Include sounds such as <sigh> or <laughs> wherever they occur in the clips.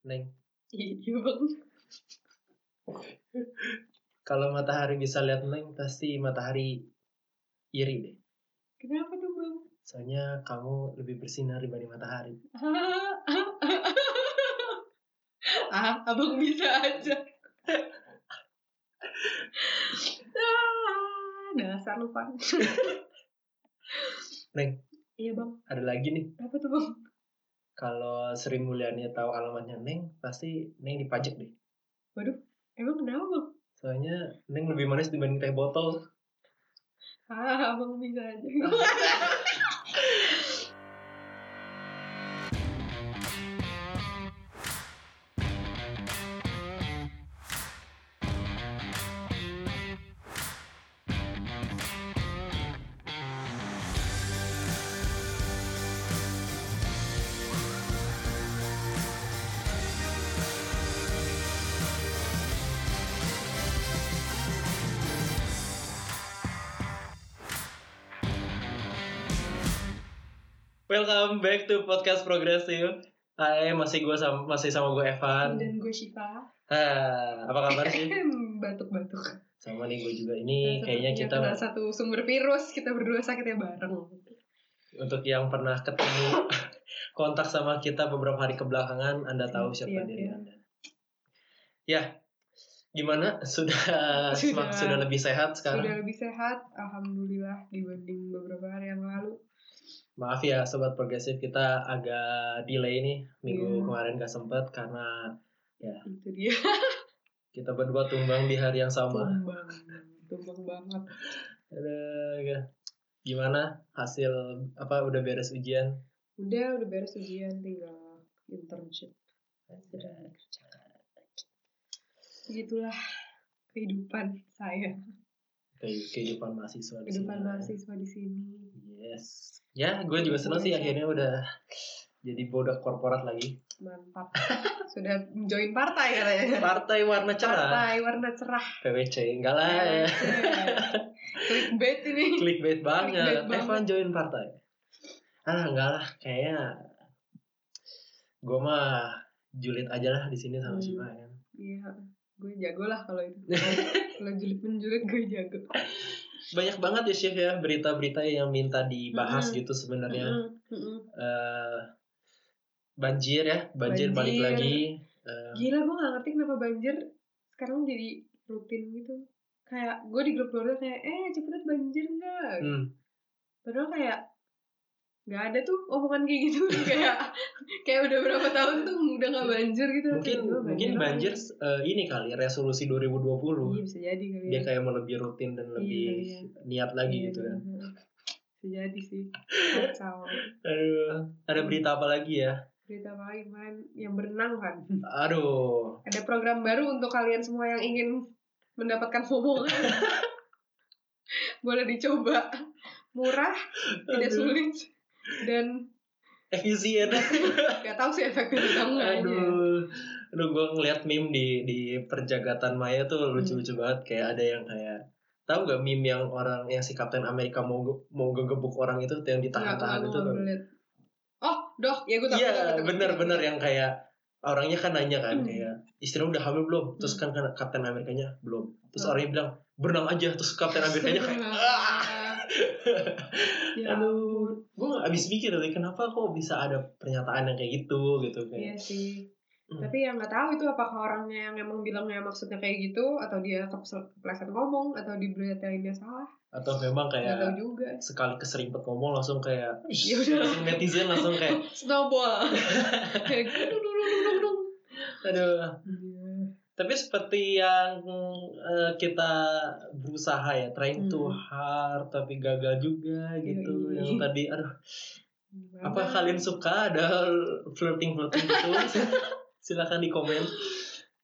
Neng, Iya bang. kalau matahari bisa lihat Neng, pasti matahari iri deh. Kenapa tuh bang? Soalnya kamu lebih bersinar dibanding matahari. <laughs> ah, abang bisa aja. ah, dasar lu pan. Neng, iya bang. ada lagi nih. Apa tuh bang? Kalau Sri Mulyani tahu alamatnya Neng, pasti Neng dipajak deh. Waduh, emang kenapa? Soalnya Neng lebih manis dibanding teh botol. Ah, abang bisa aja. <laughs> Welcome back to podcast progresif. Hai, masih gue sama masih sama gue Evan. Dan gue Shiva. Ah, apa kabar sih? <laughs> Batuk-batuk. Sama nih gue juga. Ini kayaknya kita kena satu sumber virus. Kita berdua sakitnya bareng. untuk yang pernah ketemu <laughs> kontak sama kita beberapa hari kebelakangan, Anda tahu Siap, siapa siap, diri ya. Anda. Ya, gimana? Sudah <laughs> Sudah. sudah, sudah lebih sehat sekarang? Sudah lebih sehat, alhamdulillah dibanding beberapa hari yang lalu. Maaf ya sobat progresif kita agak delay nih minggu Iya. kemarin gak sempet karena ya Itu dia. <laughs> kita berdua tumbang di hari yang sama. Tumbang, tumbang banget. Aduh. Gimana hasil apa udah beres ujian? Udah, udah beres ujian, tinggal internship. Udah. Begitulah kehidupan saya, Kehidupan mahasiswa di kehidupan sini. mahasiswa di sini. Yes. Ya, gue juga senang sih akhirnya udah jadi bodak korporat lagi. Mantap. <laughs> Sudah join partai katanya. Partai warna cerah. Partai warna cerah. PWC enggak lah ya. Clickbait ini. Clickbait banget. Clickbait banget. Evan join partai. Ah, enggak lah, kayaknya gue mah julid aja lah di sini sama Hmm. Shiva ya. Iya, gue jago lah kalau itu. <laughs> kalau julid menjulit gue jago. Banyak banget ya Chef ya berita-berita yang minta dibahas Mm-mm. gitu sebenarnya. Mm-mm. Eh, banjir ya, banjir, balik Banjir. lagi. Eh, Gila gue gak ngerti kenapa banjir sekarang jadi rutin gitu. Kayak gue di grup keluarga kayak, eh cepetan banjir nggak? hmm, Padahal kayak nggak ada tuh omongan kayak gitu <laughs> kayak kayak udah berapa tahun tuh udah nggak banjir gitu mungkin Tiba-tiba mungkin lagi. banjir eh, ini kali resolusi 2020. iya bisa jadi kali Dia ya kayak mau lebih rutin dan lebih iya. niat lagi Iya, gitu kan. bener. bisa jadi sih <laughs> kacau Aduh, ada berita apa lagi ya? berita apa lagi kemarin yang berenang kan Aduh, ada program baru untuk kalian semua yang ingin mendapatkan FOMO kan <laughs> boleh dicoba murah tidak sulit dan efisien. <laughs> nggak tahu sih efektif atau enggak aja. Aduh, aduh gue ngeliat meme di di perjagatan Maya tuh lucu-lucu Hmm. banget. Kayak ada yang kayak tahu gak meme yang orang yang si Kapten Amerika mau mau ngegebuk orang itu yang ditahan-tahan itu. tuh. oh doh ya gue tahu Iya, bener-bener yang kayak orangnya kan nanya kan Hmm. kayak istrimu udah hamil belum? Terus kan kan Kapten Amerikanya belum. Terus Hmm. orangnya bilang berenang aja. Terus Kapten Amerikanya kayak "Ah." Ya Aduh, gue gak habis pikir tadi kenapa kok bisa ada pernyataan yang kayak gitu gitu Iya kayak. sih. Hmm. Tapi yang nggak tahu itu apakah orangnya yang emang bilangnya maksudnya kayak gitu atau dia kepleset ngomong atau di beritainnya salah. Atau memang Nggak tahu kayak juga. sekali keserimpet ngomong langsung kayak <laughs> Ya udah. langsung netizen langsung kayak <laughs> Snowball. <laughs> kayak gitu, dung, dung, dung, dung, dung. aduh Iya. Tapi seperti yang eh, kita berusaha ya trying to Hmm. hard tapi gagal juga gitu. Yang tadi aduh Gimana? apa kalian suka? Ada flirting flirting gitu. <laughs> Silakan di komen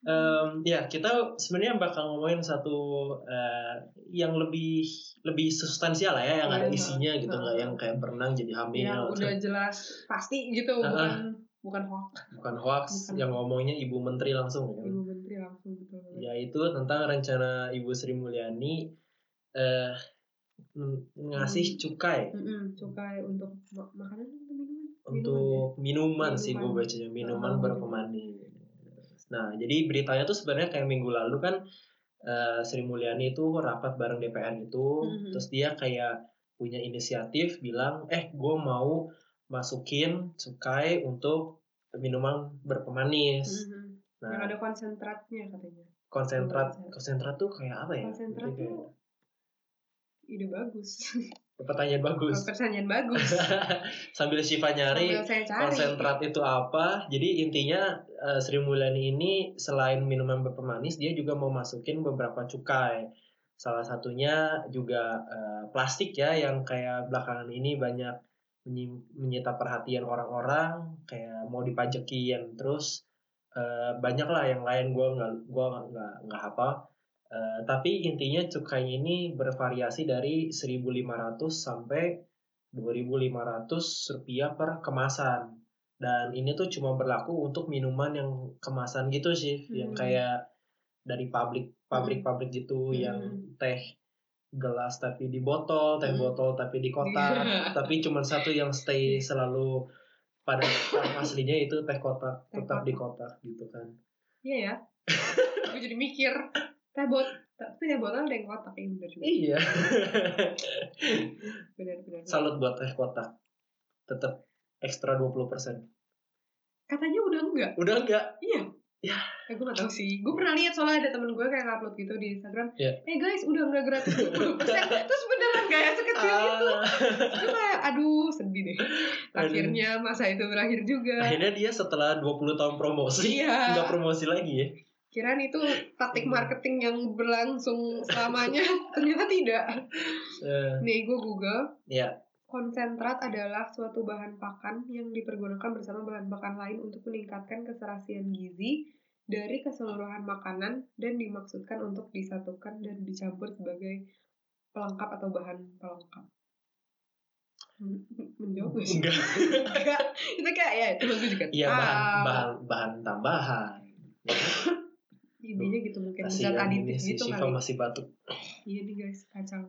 Em, ya kita sebenarnya bakal ngomongin satu eh, yang lebih lebih substansial lah ya yang ada Iya. isinya gitu. Nggak yang kayak berenang jadi hamil yang udah jelas pasti gitu Ah, bukan bukan hoax. Bukan hoax Bukan. yang ngomongnya ibu menteri langsung kan? Ibu menteri langsung gitu yaitu tentang rencana ibu Sri Mulyani eh ngasih Hmm. cukai Mm-mm, cukai untuk ma- makanan atau minuman untuk minuman, sih gue Minuman. bacanya minuman Oh, berpemani Nah, jadi beritanya tuh sebenarnya kayak minggu lalu kan eh, Sri Mulyani itu rapat bareng DPR gitu, Mhm. terus dia kayak punya inisiatif bilang, eh gue mau masukin cukai untuk minuman berpemanis. Mhm. Nah, Yang ada konsentratnya katanya. konsentrat Konsentrat. konsentrat tuh kayak apa ya? Konsentrat Jadi kayak tuh ide bagus. pertanyaan bagus. Pertanyaan bagus. <laughs> Sambil Shiva nyari Sambil saya cari. konsentrat itu apa. Jadi intinya eh, Sri Mulyani ini selain minuman berpemanis dia juga mau masukin beberapa cukai. Salah satunya juga eh, plastik ya yang kayak belakangan ini banyak menyi- menyita perhatian orang-orang kayak mau dipajekin terus eh, banyak lah yang lain gue nggak gua nggak- nggak nggak hafal Eh, tapi intinya cukainya ini bervariasi dari 1.500 sampai 2.500 rupiah per kemasan dan ini tuh cuma berlaku untuk minuman yang kemasan gitu sih yang Hmm. kayak dari pabrik pabrik-pabrik gitu Hmm. yang teh gelas tapi di botol teh Hmm. botol tapi di kotak <laughs> tapi cuma satu yang stay selalu pada aslinya itu teh kotak Teh tetap di kotak gitu kan Iya ya. <laughs> Gue jadi mikir. Teh bot, tapi teh botol ada yang kotak ya bener juga. iya Bener bener. salut buat teh kotak tetap ekstra 20% Katanya udah enggak. udah enggak Iya. Ya. Eh, gue gak tau sih. Gue pernah lihat soalnya ada temen gue kayak upload gitu di Instagram. Iya. Eh guys, udah enggak gratis 20%. <laughs> Terus beneran kayak sekecil itu. Ah. Gue kayak, aduh sedih deh. Akhirnya masa itu berakhir juga. akhirnya dia setelah 20 tahun promosi Iya. nggak promosi lagi ya Kirain itu taktik marketing yang berlangsung selamanya. <laughs> Ternyata tidak. Eh, Nih, gue Google. ya Konsentrat adalah suatu bahan pakan yang dipergunakan bersama bahan pakan lain untuk meningkatkan keserasian gizi dari keseluruhan makanan dan dimaksudkan untuk disatukan dan dicampur sebagai pelengkap atau bahan pelengkap. Hmm, Menjawab gak sih? enggak Enggak. Itu kayak ya, itu gue juga iya bahan tahu. bahan bahan tambahan Intinya gitu mungkin Kasihan zat ini aditif si gitu Shiva kali. masih batuk Iya nih guys, kacau.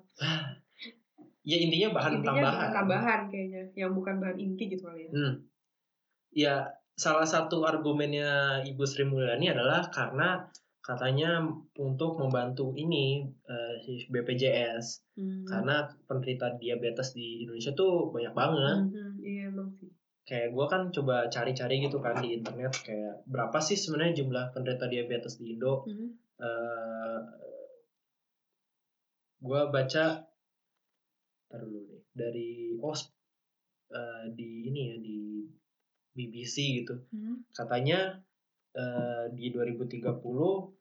Ya intinya bahan Intinya tambahan bahan tambahan kayaknya, yang bukan bahan inti gitu kali ya. Hmm. Ya, salah satu argumennya Ibu Sri Mulyani adalah karena katanya untuk membantu ini eh, si BPJS Hmm. karena penderita diabetes di Indonesia tuh banyak banget. Mhm, Iya emang sih. Kayak gue kan coba cari-cari gitu kan di internet kayak berapa sih sebenarnya jumlah penderita diabetes di Indo. Mhm. Eh gue baca ntar dulu nih dari oh eh, di ini ya di BBC gitu Mhm. katanya eh, di 2030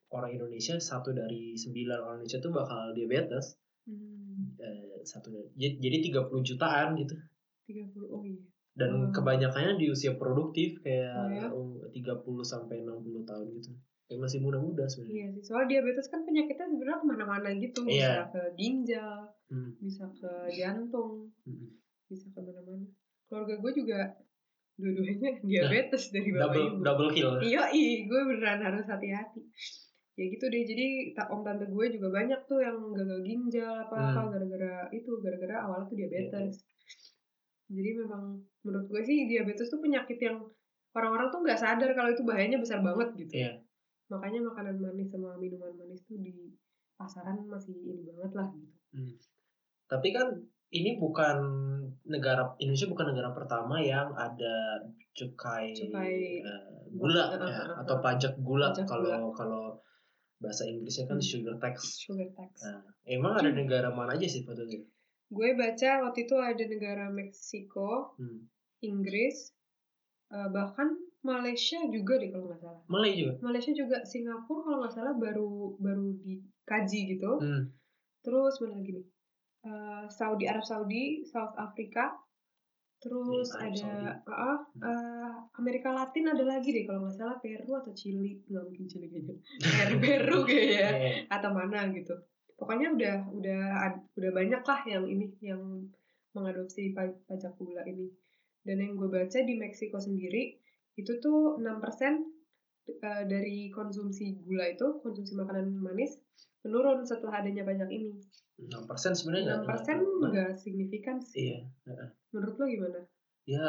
orang Indonesia satu dari sembilan orang Indonesia tuh bakal diabetes Hmm, Eh, satu dari- jadi jadi 30 jutaan gitu 30 oh iya. dan Hmm. kebanyakannya di usia produktif Oh, kayak ya? oh, 30 sampai 60 tahun gitu kayak masih muda-muda sebenarnya Iya sih, soal diabetes kan penyakitnya sebenarnya ke mana-mana gitu, bisa Iya. ke ginjal, Hmm. bisa ke jantung, Hmm. bisa ke mana-mana. Keluarga gue juga dua-duanya <laughs> diabetes dari bapak double ibu. double kill Iya, ih, gue beneran harus hati-hati. Ya gitu deh, jadi ta- om tante gue juga banyak tuh yang gagal ginjal apa-apa Hmm. gara-gara itu, gara-gara awalnya tuh diabetes. Jadi memang menurut gue sih diabetes tuh penyakit yang orang-orang tuh nggak sadar kalau itu bahayanya besar banget gitu. Iya. Makanya makanan manis sama minuman manis tuh di pasaran masih ini banget lah gitu. Tapi kan ini bukan negara Indonesia bukan negara pertama yang ada cukai, Cukai eh, gula Uh, ya, uh, uh, atau pajak gula kalau kalau bahasa Inggrisnya kan Hmm. sugar tax. Sugar tax. Nah, emang ada negara mana aja sih fotonya? Gue baca waktu itu ada negara Meksiko, Hmm. Inggris, eh, bahkan Malaysia juga deh kalau nggak salah. Malay juga. Malaysia juga Singapura kalau nggak salah baru baru dikaji gitu. Hmm. Terus mana lagi nih? Eh, Saudi Arab Saudi, South Africa. Terus Iya, Arab ada Saudi. ah, eh, Amerika Latin ada lagi deh kalau nggak salah Peru atau Chili nggak mungkin Chili kayaknya <laughs> Peru Peru kayaknya Eh, atau mana gitu pokoknya udah udah udah banyak lah yang ini yang mengadopsi pa- pajak gula ini dan yang gue baca di Meksiko sendiri itu tuh 6% eh, dari konsumsi gula itu konsumsi makanan manis menurun setelah adanya pajak ini 6% sebenarnya 6% nggak- nggak- signifikan sih Iya. menurut lo gimana? Ya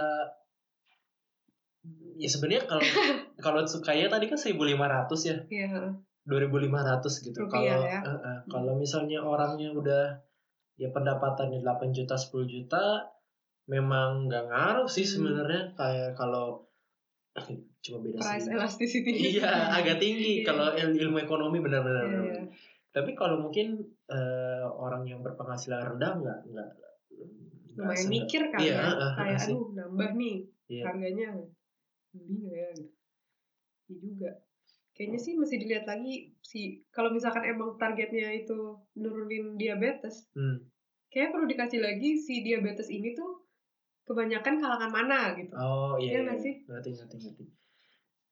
ya sebenarnya kalau <laughs> kalau Tsukaya tadi kan 1500 ya Iya. 2500 gitu Rupiah kalau ya. eh, eh, kalau misalnya orangnya udah ya pendapatannya 8 juta 10 juta memang nggak ngaruh sih Hmm. sebenarnya kayak kalau <laughs> cuma beda Price sih elasticity. iya agak <laughs> tinggi Iya. kalau il- ilmu ekonomi benar-benar Iya, iya. tapi kalau mungkin eh, orang yang berpenghasilan rendah nggak nggak Lumayan mikir kan Iya, ya. ah, Kayak aduh nambah nih Iya. harganya. Lebih nggak ya gitu. Iya juga. Kayaknya sih mesti dilihat lagi si kalau misalkan emang targetnya itu nurunin diabetes, Hmm. kayak perlu dikasih lagi si diabetes ini tuh kebanyakan kalangan mana gitu. Oh iya, Iya iya, nggak iya. sih? ngerti ngerti ngerti.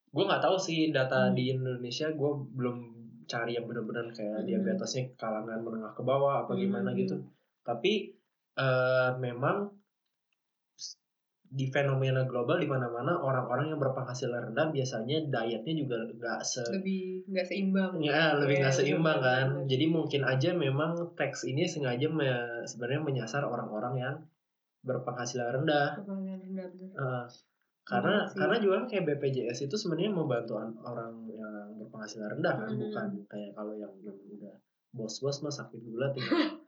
Gue nggak tahu sih data Hmm. di Indonesia. Gue belum cari yang benar-benar kayak Hmm. diabetesnya kalangan menengah ke bawah apa Hmm, gimana hmm. gitu. Tapi eh, memang di fenomena global di mana-mana orang-orang yang berpenghasilan rendah biasanya dietnya juga nggak se Lebih nggak seimbang. ya lebih Iya, nggak seimbang benar, kan. Jadi mungkin aja memang teks ini sengaja me- sebenarnya menyasar orang-orang yang berpenghasilan rendah. Kebanyakan rendah. Eh, karena sih. karena juga kayak BPJS itu sebenarnya membantu an- orang yang berpenghasilan rendah kan Hmm. bukan kayak kalau yang, yang udah bos-bos mah sakit gula tinggal <laughs>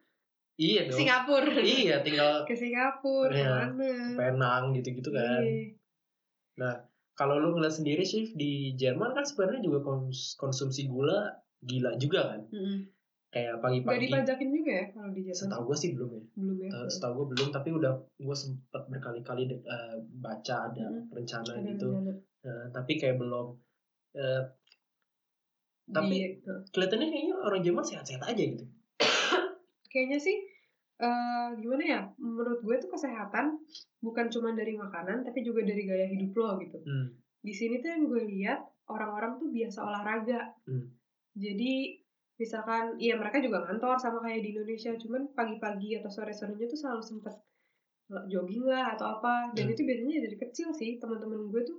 iya dong Singapura. iya tinggal Ke Singapura, Iya. ke mana? penang gitu-gitu kan Iya. kalau lu ngeliat sendiri sih di Jerman kan sebenarnya juga kons- konsumsi gula gila juga kan Mm-mm. Kayak pagi-pagi dipajakin juga ya kalau di Jerman? setahu gue sih belum ya Belum ya? Eh, setahu gue belum tapi udah gue sempet berkali-kali eh, baca ada Mm-mm. rencana Ada gitu. Eh, tapi kayak belum Eh, tapi Di- nah, kelihatannya kayaknya orang Jerman sehat-sehat aja gitu. <coughs> kayaknya sih eh gimana ya? Menurut gue tuh kesehatan bukan cuma dari makanan tapi juga dari gaya hidup lo gitu. Hmm. Di sini tuh yang gue lihat orang-orang tuh biasa olahraga. Hmm. Jadi misalkan iya mereka juga kantor sama kayak di Indonesia, cuman pagi-pagi atau sore-sorenya tuh selalu sempet jogging lah atau apa. Dan Hmm. itu biasanya dari kecil sih teman-teman gue tuh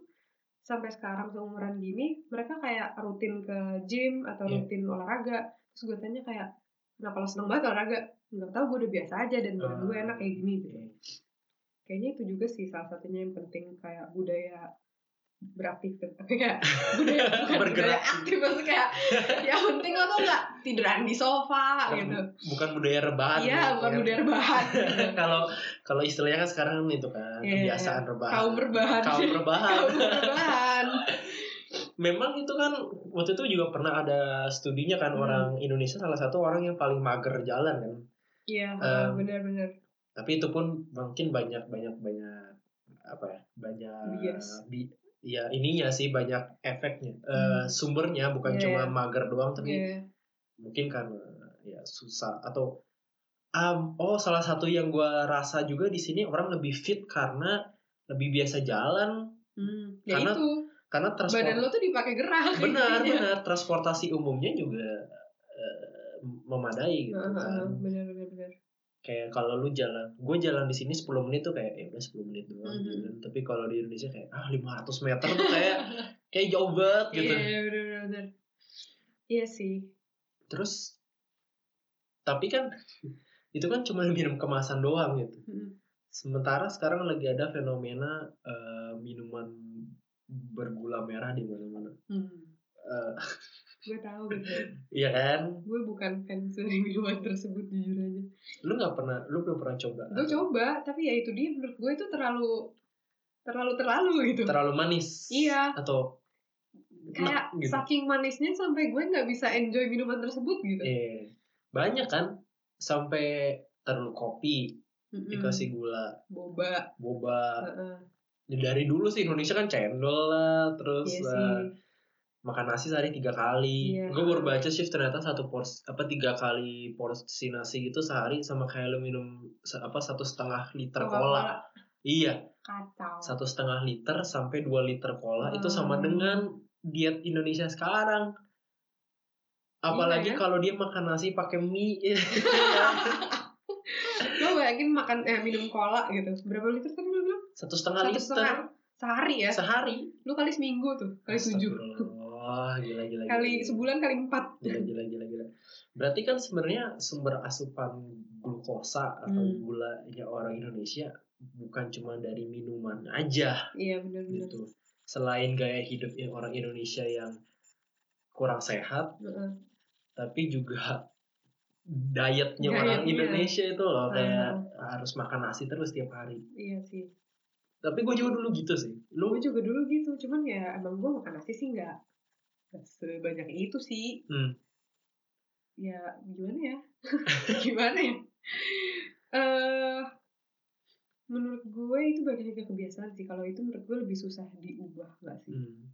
sampai sekarang seumuran gini mereka kayak rutin ke gym atau Iya. rutin olahraga. Terus gue tanya kayak kenapa lo seneng banget olahraga? Nggak tahu gue udah biasa aja dan badan gue Ah, enak kayak gini gitu. oke. Kayaknya itu juga sih salah satunya yang penting kayak budaya beraktif kayak <laughs> budaya bukan budaya Bergerak. aktif maksudnya kayak yang penting lo tuh nggak tiduran di sofa Bukan- gitu Bukan budaya rebahan. iya gitu bukan ya. budaya rebahan <laughs> kalau kalau istilahnya kan sekarang itu kan Iya, kebiasaan rebahan. kaum rebahan Kaum rebahan. <laughs> kaum rebahan Memang itu kan waktu itu juga pernah ada studinya kan Hmm. orang Indonesia salah satu orang yang paling mager jalan kan. iya Em, benar-benar Tapi itu pun mungkin banyak banyak banyak apa ya banyak Bias. bi- ya ininya sih banyak efeknya Eh, Hmm. sumbernya bukan Iya, cuma iya. mager doang tapi Iya. mungkin karena ya susah atau um, oh salah satu yang gua rasa juga di sini orang lebih fit karena lebih biasa jalan Hmm, ya Karena itu karena badan transport lo tuh dipakai gerak benar intinya. benar transportasi umumnya juga eh, memadai gitu Heeh, kan benar benar benar kayak kalau lu jalan gue jalan di sini 10 menit tuh kayak ya udah 10 menit doang Mhm. gitu kan. tapi kalau di Indonesia kayak ah 500 meter tuh kayak <laughs> kayak jauh banget gitu iya benar benar benar iya sih terus tapi kan itu kan cuma minum kemasan doang gitu Mm. sementara sekarang lagi ada fenomena eh, minuman bergula merah di mana-mana Hmm. Eh, <laughs> gue tahu gue tahu iya kan? Gue bukan fans dari minuman tersebut jujur aja. Lu nggak pernah lu belum pernah coba? Gue coba tapi ya itu dia menurut gue itu terlalu terlalu terlalu gitu. Terlalu manis? Iya. atau kayak gitu. saking manisnya sampai gue nggak bisa enjoy minuman tersebut gitu. Eh banyak kan? Sampai terlalu kopi Mm-mm. dikasih gula. Boba. Boba. Heeh. Ya, dari dulu sih Indonesia kan cendol lah terus iya lah, sih makan nasi sehari tiga kali. Iya. gue baru baca sih ternyata satu porsi apa tiga kali porsi nasi gitu sehari sama kayak lu minum apa satu setengah liter cola. Iya. Kacau. Satu setengah liter sampai dua liter cola itu sama Hmm. dengan diet Indonesia sekarang. Apalagi ya. kalau dia makan nasi pakai mie. <laughs> <laughs> Lo bayangin makan eh minum cola gitu berapa liter tadi lo bilang? Satu setengah satu liter. setengah. Sehari ya? Sehari. Lu kali seminggu tuh kali tujuh Wah, gila gila. kali gila. sebulan kali empat Gila gila gila gila. Berarti kan sebenarnya sumber asupan glukosa atau Hmm. gula ya orang Indonesia bukan cuma dari minuman aja iya benar-benar gitu. selain gaya hidup yang orang Indonesia yang kurang sehat tapi juga dietnya orang Dietnya. Indonesia itu loh kayak Ah. harus makan nasi terus tiap hari Iya sih. tapi gue juga dulu gitu sih lu Gue juga dulu gitu, cuman ya emang gue makan nasi sih nggak sebanyak itu sih. Hmm. Ya gimana ya? <laughs> gimana ya? Eh menurut gue itu bagian dari kebiasaan sih. Kalau itu menurut gue lebih susah diubah nggak sih? hmm,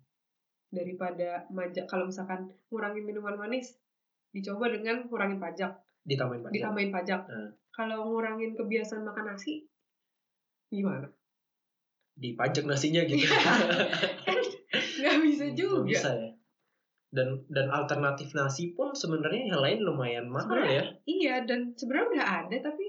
Daripada majak kalau misalkan ngurangin minuman manis, dicoba dengan ngurangin pajak, ditambahin pajak ditambahin pajak. Hmm. Kalau ngurangin kebiasaan makan nasi, gimana? dipajak nasinya gitu <laughs> kan nggak bisa Nggak juga. bisa ya dan dan alternatif nasi pun sebenarnya yang lain lumayan mahal ya. Iya, dan sebenarnya udah ada tapi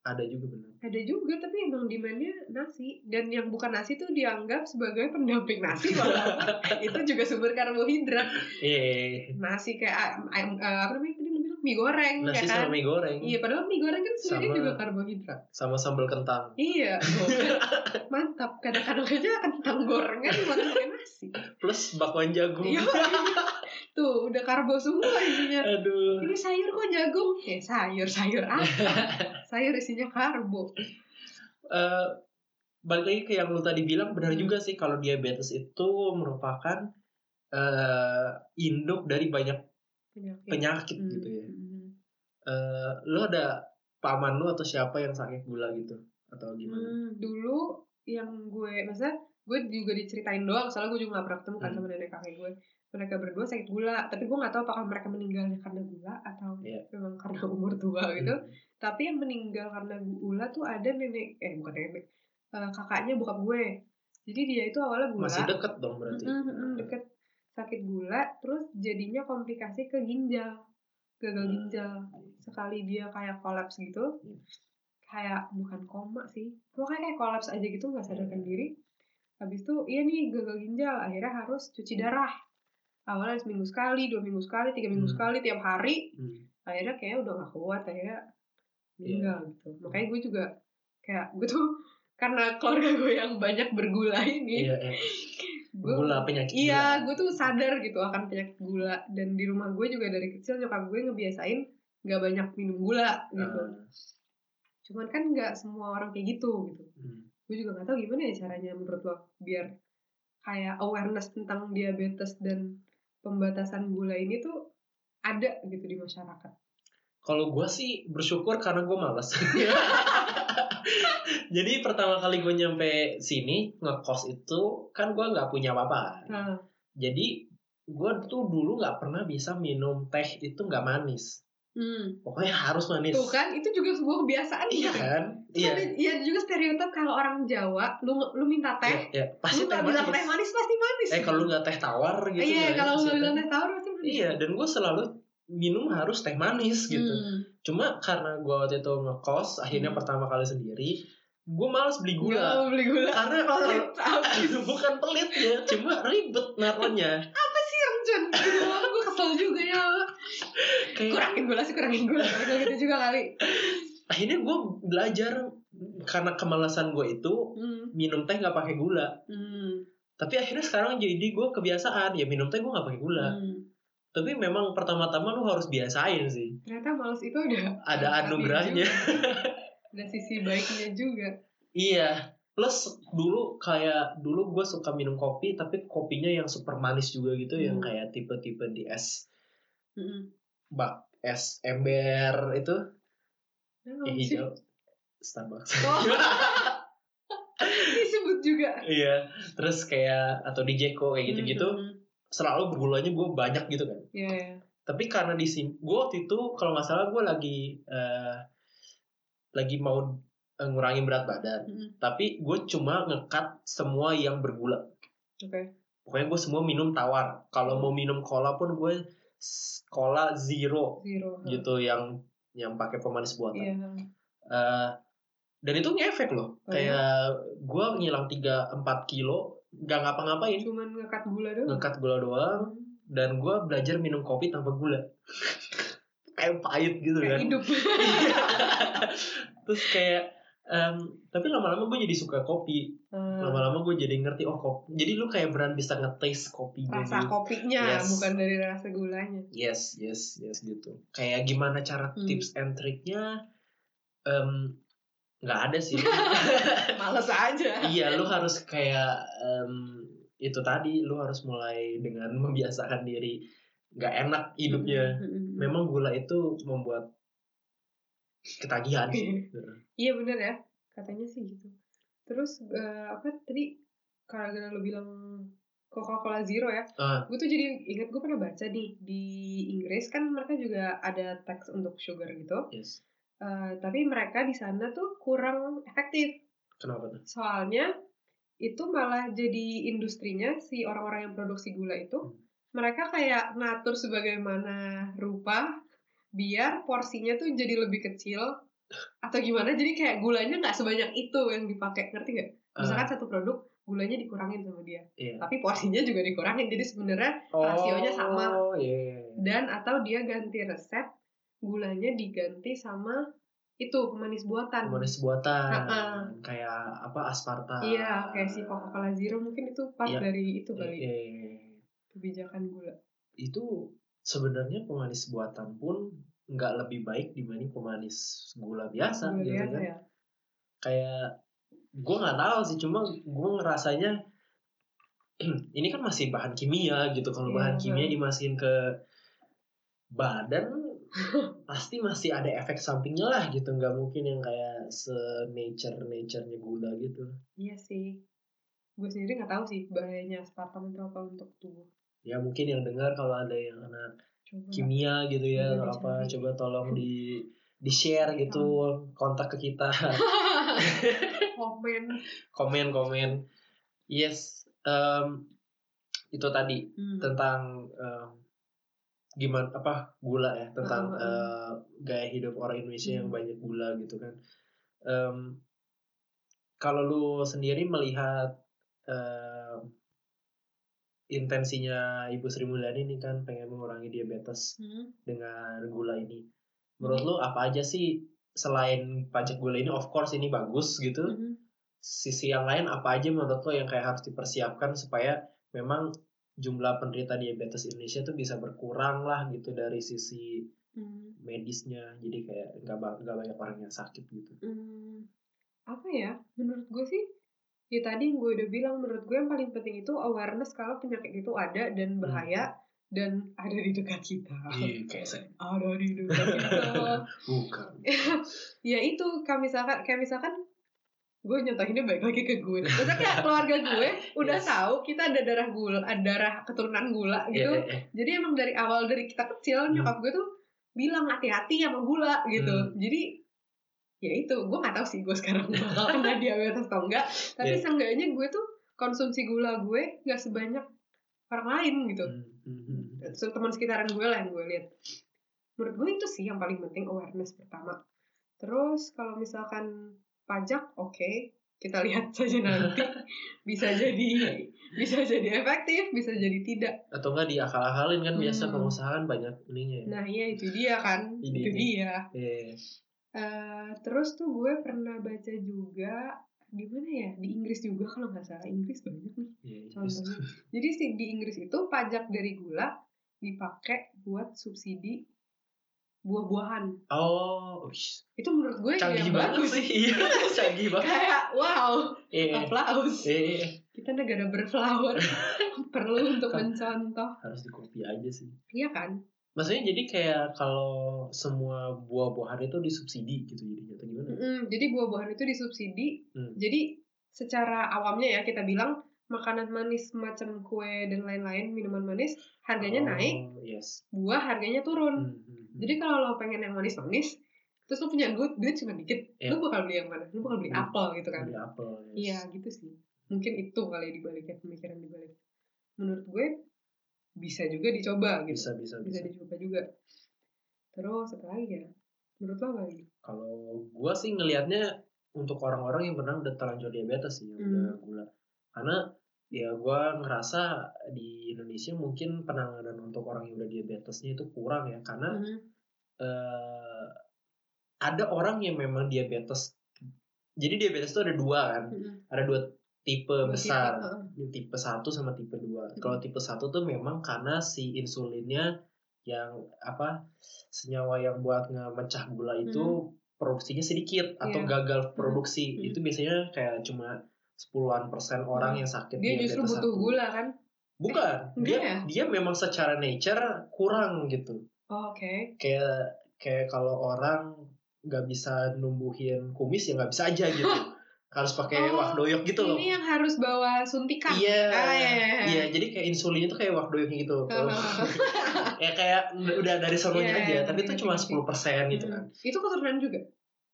ada juga benar. Ada juga tapi emang demandnya nasi. Dan yang bukan nasi tuh dianggap sebagai pendamping nasi <laughs> walaupun itu juga sumber karbohidrat. Eh nasi kayak ah, ayam eh, apa namanya mie goreng nasi ya kan? sama mie goreng. Iya padahal mie goreng kan sebenarnya Sama- juga karbohidrat. sama sambal kentang. Iya <laughs> mantap. Kadang-kadang aja kentang gorengan makan pakai nasi. Plus bakwan jagung. Iya. <laughs> Tuh udah karbo semua isinya. Aduh. Ini sayur kok jagung? Ya sayur sayur apa? <laughs> Sayur isinya karbo. Eh, balik lagi ke yang lu tadi bilang benar Hmm. juga sih kalau diabetes itu merupakan eh induk dari banyak penyakit, penyakit Hmm, gitu ya. hmm. Eh lu ada paman lu atau siapa yang sakit gula gitu atau gimana? Hmm, dulu yang gue maksudnya gue juga diceritain doang soalnya gue juga gak pernah ketemu kan Hmm. sama nenek kakek gue mereka berdua sakit gula tapi gue nggak tahu apakah mereka meninggalnya karena gula atau Iya. memang karena umur tua gitu Hmm. tapi yang meninggal karena gula tuh ada nenek eh bukan nenek eh, kakaknya bokap gue jadi dia itu awalnya gula Masih deket dong berarti. Mm-mm, mm-mm, deket sakit gula terus jadinya komplikasi ke ginjal gagal Hmm. ginjal sekali dia kayak kolaps gitu Hmm. kayak bukan koma sih pokoknya kayak kolaps aja gitu nggak Hmm. sadarkan diri habis itu iya nih gagal ginjal akhirnya harus cuci darah awalnya seminggu sekali dua minggu sekali tiga minggu Hmm. sekali tiap hari Hmm. akhirnya kayak udah gak kuat akhirnya Iya. meninggal gitu makanya gue juga kayak gue tuh karena keluarga gue yang banyak bergula ini Iya, iya. Gula penyakit Iya, gula. gue tuh sadar gitu akan penyakit gula dan di rumah gue juga dari kecil nyokap gue ngebiasain nggak banyak minum gula gitu. Ah, Cuman kan nggak semua orang kayak gitu gitu. hmm. Gue juga nggak tahu gimana ya caranya menurut lo biar kayak awareness tentang diabetes dan pembatasan gula ini tuh ada gitu di masyarakat. Kalau gue sih bersyukur karena gue malas. <laughs> <laughs> Jadi pertama kali gue nyampe sini ngekos itu kan gue nggak punya apa-apa. Nah, Jadi gue tuh dulu nggak pernah bisa minum teh itu nggak manis. hmm. Pokoknya harus manis. Tuh kan itu juga sebuah kebiasaan Iya gitu. kan? Iya. ada iya juga stereotip kalau orang Jawa lu lu minta teh, Iya, pasti lu teh bilang manis. teh manis pasti manis. Eh kalau lu nggak teh tawar gitu. Iya, ya, kalau teh- bilang teh tawar pasti manis. Iya, dan gue selalu minum harus teh manis gitu. Hmm. Cuma karena gue waktu itu ngekos, akhirnya Hmm. pertama kali sendiri, gue males beli gula. mau beli gula. Karena <laughs> Pelit abis. <laughs> bukan pelit ya, cuma ribet naruhnya. Siang Jun. Aduh, gue kesel juga ya. Kayak Kurangin gula sih, kurangin gula. Gitu juga kali. akhirnya gue belajar karena kemalasan gue itu Hmm. minum teh nggak pakai gula. Hmm. Tapi akhirnya sekarang jadi gue kebiasaan ya minum teh gue nggak pakai gula. Hmm. Tapi memang pertama-tama lu harus biasain sih. Ternyata males itu ada Ada <laughs> anugerahnya. juga. Ada sisi baiknya juga. Iya. Plus dulu kayak dulu gue suka minum kopi tapi kopinya yang super manis juga gitu yang Hmm. kayak tipe-tipe di es Hmm. bak es ember itu Nah, yang sih. hijau Starbucks. Oh. <laughs> Disebut juga. iya. Terus kayak atau di Jeko kayak gitu-gitu Hmm. Selalu gulanya gue banyak gitu kan. Iya, iya. Tapi karena di sini gue waktu itu kalau nggak salah gue lagi eh, lagi mau eh, ngurangin berat badan. Hmm. Tapi gue cuma ngekat semua yang bergula. Oke. Pokoknya gue semua minum tawar. Kalau mau minum cola pun gue cola zero Zero. gitu yang yang pakai pemanis buatan. Iya. Eh, dan itu ngefek loh. Oh, Kayak gue ngilang 3-4 kilo, nggak ngapa-ngapain. Cuman ngekat gula doang. Ngekat gula doang. Dan gue belajar minum kopi tanpa gula. <laughs> kayak pahit gitu Kayak kan. hidup. <laughs> Terus kayak Em, tapi lama-lama gue jadi suka kopi Hmm, lama-lama gue jadi ngerti oh kopi jadi lu kayak beran bisa nge-taste kopinya rasa gitu. kopinya Yes. bukan dari rasa gulanya yes yes yes gitu kayak gimana cara Hmm. tips and triknya em, nggak ada sih. <laughs> Males aja. Iya lu harus kayak em, itu tadi lu harus mulai dengan <laughs> membiasakan diri. Nggak enak hidupnya. Mm-mm. memang gula itu membuat ketagihan sih. Iya. Bener ya, katanya sih gitu. Terus eh, apa tadi karena lo bilang Coca-Cola Zero ya, Ah. gue tuh jadi ingat gue pernah baca nih di Inggris kan mereka juga ada tax untuk sugar gitu, yes Eh, tapi mereka di sana tuh kurang efektif. kenapa tuh Soalnya itu malah jadi industrinya si orang-orang yang produksi gula itu, Hmm. mereka kayak ngatur sebagaimana rupa biar porsinya tuh jadi lebih kecil atau gimana jadi kayak gulanya nggak sebanyak itu yang dipakai ngerti nggak misalkan satu produk gulanya dikurangin sama dia iya. tapi porsinya juga dikurangin jadi sebenarnya rasionya sama. oh iya iya. dan atau dia ganti resep gulanya diganti sama itu pemanis buatan. Manis buatan. Ha-ha. kayak apa aspartam iya kayak si Coca-Cola Zero mungkin itu part Iya. dari itu kali. Iya, iya. kebijakan gula. Itu sebenarnya pemanis buatan pun nggak lebih baik dibanding pemanis gula biasa gula gitu biasa kan? ya? Kayak gue nggak tahu sih cuma gue ngerasanya <clears throat> ini kan masih bahan kimia gitu. Kalau Iya, bahan kimia dimasukin ke badan pasti masih ada efek sampingnya lah gitu. Nggak mungkin yang kayak se nature naturenya gula gitu. Iya sih. Gue sendiri nggak tahu sih bahayanya aspartam itu apa untuk tubuh. Ya mungkin yang dengar kalau ada yang anak coba kimia gitu ya atau apa coba tolong di <laughs> di share gitu kontak ke kita. <laughs> Komen. Komen komen. Yes em, itu tadi Hmm. tentang em, gimana apa gula ya tentang Uh, uh. gaya hidup orang Indonesia yang Hmm. banyak gula gitu kan Em, kalau lu sendiri melihat em, intensinya Ibu Sri Mulyani ini kan pengen mengurangi diabetes Hmm. dengan gula ini. Menurut lu apa aja sih selain pajak gula ini of course ini bagus gitu. Mhm. Sisi yang lain apa aja menurut lo yang kayak harus dipersiapkan supaya memang jumlah penderita diabetes Indonesia tuh bisa berkurang lah gitu dari sisi Hmm. medisnya. Jadi kayak nggak nggak banyak orang yang sakit gitu. Hmm, apa ya? Menurut gue sih, ya tadi yang gue udah bilang, menurut gue yang paling penting itu awareness kalau penyakit itu ada dan bahaya dan ada di dekat kita. Iya kayak saya. Ada di dekat kita. <laughs> Bukan. <laughs> ya itu, kayak misalkan, kayak misalkan gue nyontohinnya balik lagi ke gue. Maksudnya kayak keluarga gue udah Yes. tahu kita ada darah gula, ada darah keturunan gula Iya, gitu. iya, iya. Jadi emang dari awal dari kita kecil Hmm. nyokap gue tuh bilang hati-hati sama gula gitu. Hmm. Jadi ya itu gue nggak tahu sih gue sekarang <laughs> bakal kena diabetes atau enggak. Tapi Iya. seenggaknya gue tuh konsumsi gula gue nggak sebanyak orang lain gitu. Hmm, hmm, hmm. So, teman sekitaran gue lah yang gue lihat. Menurut gue itu sih yang paling penting awareness pertama. Terus kalau misalkan pajak, oke kita lihat saja nanti bisa jadi bisa jadi efektif, bisa jadi tidak. Atau enggak diakal-akalin kan biasa Hmm. pengusaha kan banyak ininya ya. Nah iya itu dia kan, Ini, itu ini. dia. Iya. Eh, terus tuh gue pernah baca juga di mana ya di Inggris juga kalau nggak salah Inggris banyak nih Iya, contohnya. Jadi sih di Inggris itu pajak dari gula dipakai buat subsidi buah-buahan. Oh. Itu menurut gue canggih yang banget bagus sih. Iya, <laughs> canggih banget. Kayak wow, Iya. applause. Iya, iya. Kita negara berflower <laughs> perlu untuk mencontoh. harus dikopi aja sih. Iya kan? Maksudnya jadi kayak kalau semua buah-buahan itu disubsidi gitu jadi atau gimana? Mm-mm, jadi buah-buahan itu disubsidi. Hmm. Jadi secara awamnya ya kita bilang makanan manis macam kue dan lain-lain minuman manis harganya Oh, naik, Yes. buah harganya turun. Hmm, hmm, hmm. Jadi kalau lo pengen yang manis-manis, terus lo punya duit, duit cuma dikit, Iya. lo bakal beli yang mana? Lo bakal beli Hmm. apel gitu kan? Beli apel. yes. Iya gitu sih. Mungkin itu kali dibaliknya pemikiran dibalik. Menurut gue bisa juga dicoba gitu. Bisa bisa Bisa bisa. dicoba juga. Terus apa lagi ya? Menurut lo apa lagi? Kalau gua sih ngelihatnya untuk orang-orang yang pernah udah terlanjur diabetes sih yang Hmm. udah gula. Karena ya gua ngerasa di Indonesia mungkin penanganan untuk orang yang udah diabetesnya itu kurang ya karena Mhm. eh, ada orang yang memang diabetes jadi diabetes itu ada dua kan Mm-mm. ada dua tipe Dua besar tipe, tipe satu sama tipe dua Hmm. kalau tipe satu tuh memang karena si insulinnya yang apa senyawa yang buat ngemecah gula itu produksinya sedikit atau Iya. gagal produksi Hmm. itu biasanya kayak cuma sepuluhan persen orang Hmm. yang sakit Dia justru butuh satu. gula kan? bukan Enggak dia ya? dia memang secara nature kurang gitu Oh, Oke. kayak kayak kalau orang nggak bisa numbuhin kumis ya nggak bisa aja gitu <laughs> harus pakai Oh, doyok gitu loh Ini yang harus bawa suntikan. iya Ah, iya, iya, iya. iya jadi kayak insulinnya tuh kayak doyoknya gitu <laughs> <laughs> ya kayak udah dari sononya Iya, aja iya, tapi itu ngerti, cuma ngerti. 10% gitu kan. Itu keturunan juga.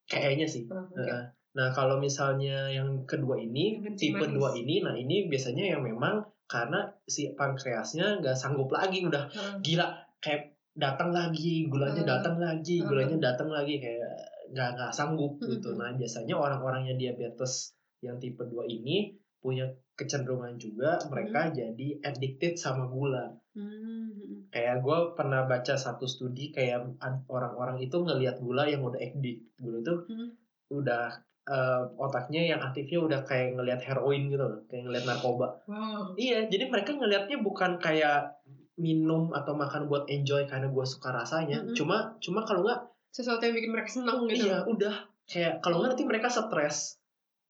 kayaknya sih Oh, oke. Heeh. Nah kalau misalnya yang kedua ini Yang tipe manis. dua ini nah ini biasanya yang memang karena si pankreasnya nggak sanggup lagi udah Heeh. gila kayak datang lagi gulanya Hmm. datang lagi Hmm. gulanya datang lagi kayak nggak nggak sanggup Hmm. gitu nah biasanya orang-orang yang diabetes yang tipe 2 ini punya kecenderungan juga mereka jadi addicted sama gula Hmm. kayak gue pernah baca satu studi kayak orang-orang itu ngelihat gula yang udah addict gula itu Hmm. udah eh, otaknya yang aktifnya udah kayak ngelihat heroin gitu loh kayak ngelihat narkoba Wow. Iya, jadi mereka ngelihatnya bukan kayak minum atau makan buat enjoy karena gue suka rasanya. Mm-mm. Cuma cuma kalau nggak, Sesuatu yang bikin mereka senang gitu. iya udah kayak kalau nggak nanti mereka stres.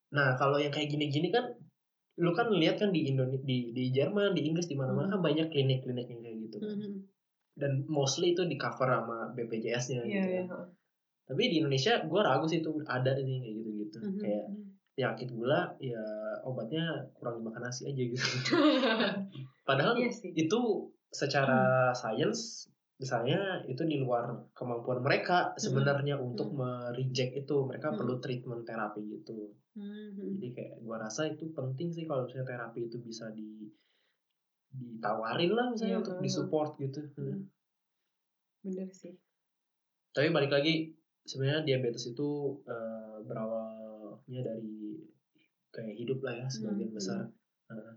Nah kalau yang kayak gini-gini kan, lu kan lihat kan di Indonesia, di di Jerman, di Inggris, di mana-mana Mm. kan banyak klinik-klinik yang kayak gitu. kan. Mhm. Dan mostly itu di cover sama BPJS-nya Iya, gitu. iya. kan. Tapi di Indonesia gue ragu sih itu ada sih kayak gitu-gitu. Mhm. Kayak penyakit gula ya obatnya kurang makan nasi aja gitu. <laughs> Padahal Iya sih. itu secara sains misalnya itu di luar kemampuan mereka sebenarnya untuk mereject itu mereka Hmm. perlu treatment terapi gitu Mhm. jadi kayak gua rasa itu penting sih kalau misalnya terapi itu bisa di ditawarin lah misalnya Iya, untuk hmm. disupport gitu Hmm. Bener sih. tapi balik lagi sebenarnya diabetes itu eh, berawalnya dari kayak hidup lah ya sebagian Hmm, besar Heeh.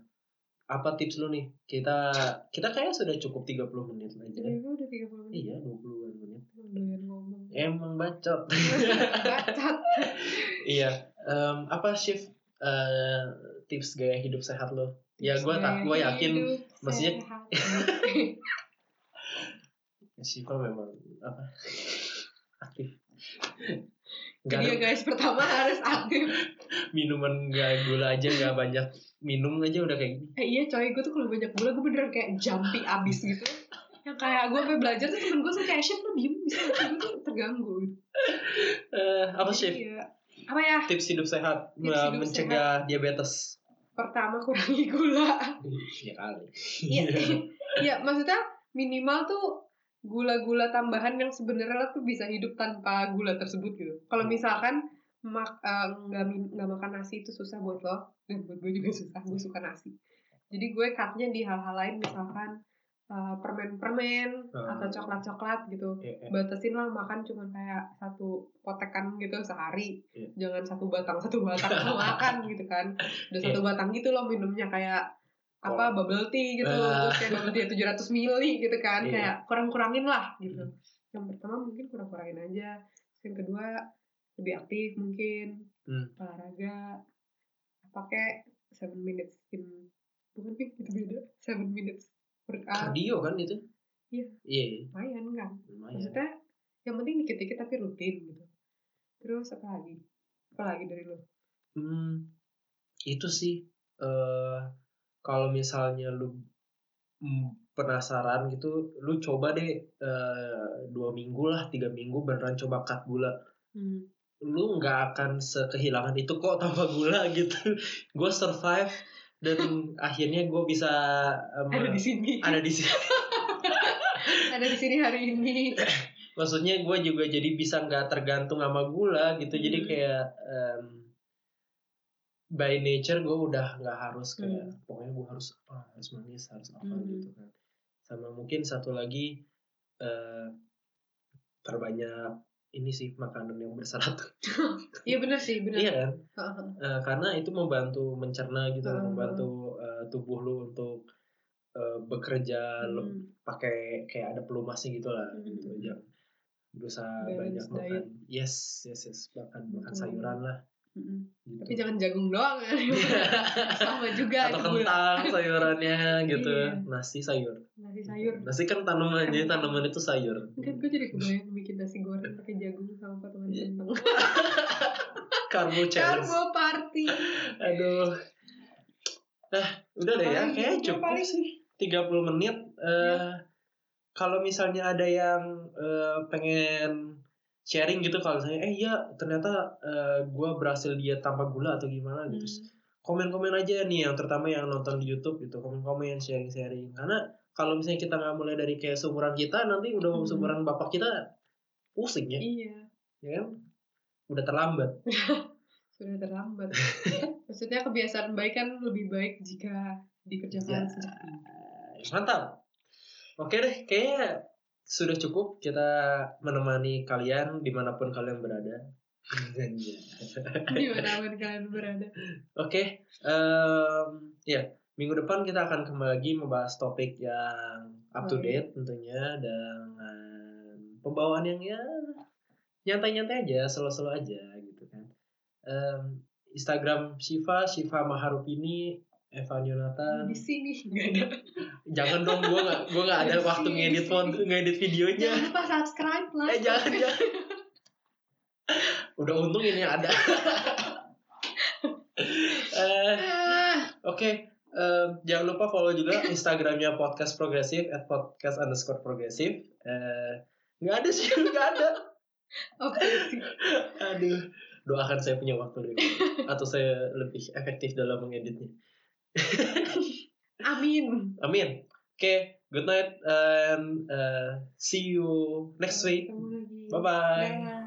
apa tips lu nih kita kita kayak sudah cukup 30 menit aja gue udah 30 menit. Iya, 20-an menit. Doyan ngomong. Emang bacot. Bacot. <laughs> iya. Em, apa shift eh, tips gaya hidup sehat lo? Ya, gua tak- gua yakin maksudnya- sehat. <laughs> Siva memang apa? Jadi ya guys, pertama harus aktif. <laughs> minuman gak gula aja gak banyak minum aja udah kayak gini. Eh iya coy, gue tuh kalau banyak gula gue beneran kayak jumpy abis gitu. Yang kayak gue sampai belajar tuh temen gue tuh kayak chef lu diem bisa gue tuh terganggu. Eh, apa Jadi shift? ya, apa ya? Tips hidup sehat Tips hidup mencegah diabetes. Pertama kurangi gula. Ya kali. Iya, <laughs> iya maksudnya minimal tuh gula-gula tambahan yang sebenarnya tuh bisa hidup tanpa gula tersebut gitu. Kalau Hmm. misalkan mak eh, nggak min- nggak makan nasi itu susah buat lo dan buat gue juga susah. Gue suka nasi. Jadi gue cutnya di hal-hal lain misalkan eh, permen-permen Hmm. atau coklat-coklat gitu. Eh, eh, Batasin lah makan cuma kayak satu potekan gitu sehari. Iya. Jangan satu batang satu batang lo makan gitu kan. Udah satu batang gitu loh minumnya kayak apa bubble tea gitu Ah. terus kayak bubble tea 700 mili gitu kan Iya. kayak kurang-kurangin lah gitu. Yang pertama mungkin kurang-kurangin aja. Terus Yang kedua lebih aktif mungkin Hmm. olahraga pakai seven minutes in bukan pink itu beda seven minutes workout Kardio kan itu? Iya. Iya, lumayan kan lumayan. maksudnya yang penting dikit-dikit tapi rutin gitu terus apa lagi apa lagi dari lo Hmm, itu sih eh kalau misalnya lu penasaran gitu, lu coba deh eh, dua minggu lah, tiga minggu beneran coba cut gula. hmm. Lu nggak akan sekehilangan itu kok tanpa gula <laughs> gitu. gue survive dan <laughs> akhirnya gue bisa em, ada di sini ada di sini. <laughs> ada di sini hari ini Maksudnya gue juga jadi bisa nggak tergantung sama gula gitu. Jadi Hmm. kayak em, by nature gue udah nggak harus kayak Hmm. pokoknya gue harus apa harus manis harus apa Hmm. gitu kan sama mungkin satu lagi eh perbanyak ini sih makanan yang berserat <laughs> iya benar sih benar iya kan. Eh, karena itu membantu mencerna gitu Hmm. membantu eh, tubuh lu untuk eh, bekerja Hmm. pakai kayak ada pelumasnya gitu lah Hmm. gitu jangan berusaha Balance banyak diet. makan yes yes yes makan makan Betul. sayuran lah Gitu. Tapi jangan jagung doang ya. <laughs> Sama juga atau itu gula. kentang sayurannya gitu Iya. nasi sayur Nasi sayur. nasi kan tanaman jadi tanaman itu sayur Kan gue jadi kebayang bikin nasi goreng pakai jagung sama potongan Iya. kentang. <laughs> karbo challenge Karbo party. aduh nah udah deh ya kayaknya Udah cukup paling. sih 30 menit eh kalau misalnya ada yang eh, pengen sharing gitu kalau misalnya eh iya ternyata eh, gue berhasil diet tanpa gula atau gimana gitu Hmm. komen-komen aja nih yang terutama yang nonton di YouTube gitu komen-komen sharing-sharing karena kalau misalnya kita nggak mulai dari kayak seumuran kita nanti udah Hmm. seumuran bapak kita pusing ya Iya. ya kan udah terlambat <laughs> Sudah terlambat. <laughs> Maksudnya kebiasaan baik kan lebih baik jika dikerjakan Ya. sejak dini. mantap oke deh kayaknya sudah cukup kita menemani kalian di mana pun kalian berada Di mana pun kalian berada. Oke, em, ya minggu depan kita akan kembali lagi membahas topik yang up to date tentunya dengan pembawaan yang ya nyantai-nyantai aja, selo-selo aja gitu kan. Em, Instagram Shiva, Shiva Maharupini, Evan Yonatan. Di sini <laughs> nggak ada. Jangan dong, gua nggak gua nggak ada waktu ngedit ngedit videonya. Jangan lupa subscribe lah. Eh jangan jangan. Udah untung ini ada. <laughs> Eh, Oke, em, jangan lupa follow juga Instagramnya podcast progresif at podcast underscore progresif. Eh, nggak ada sih, <laughs> nggak ada. Oke. Aduh, doakan saya punya waktu dulu, atau saya lebih efektif dalam mengeditnya. <laughs> Amin. Amin. Oke, good night and eh, see you next week. Ketemu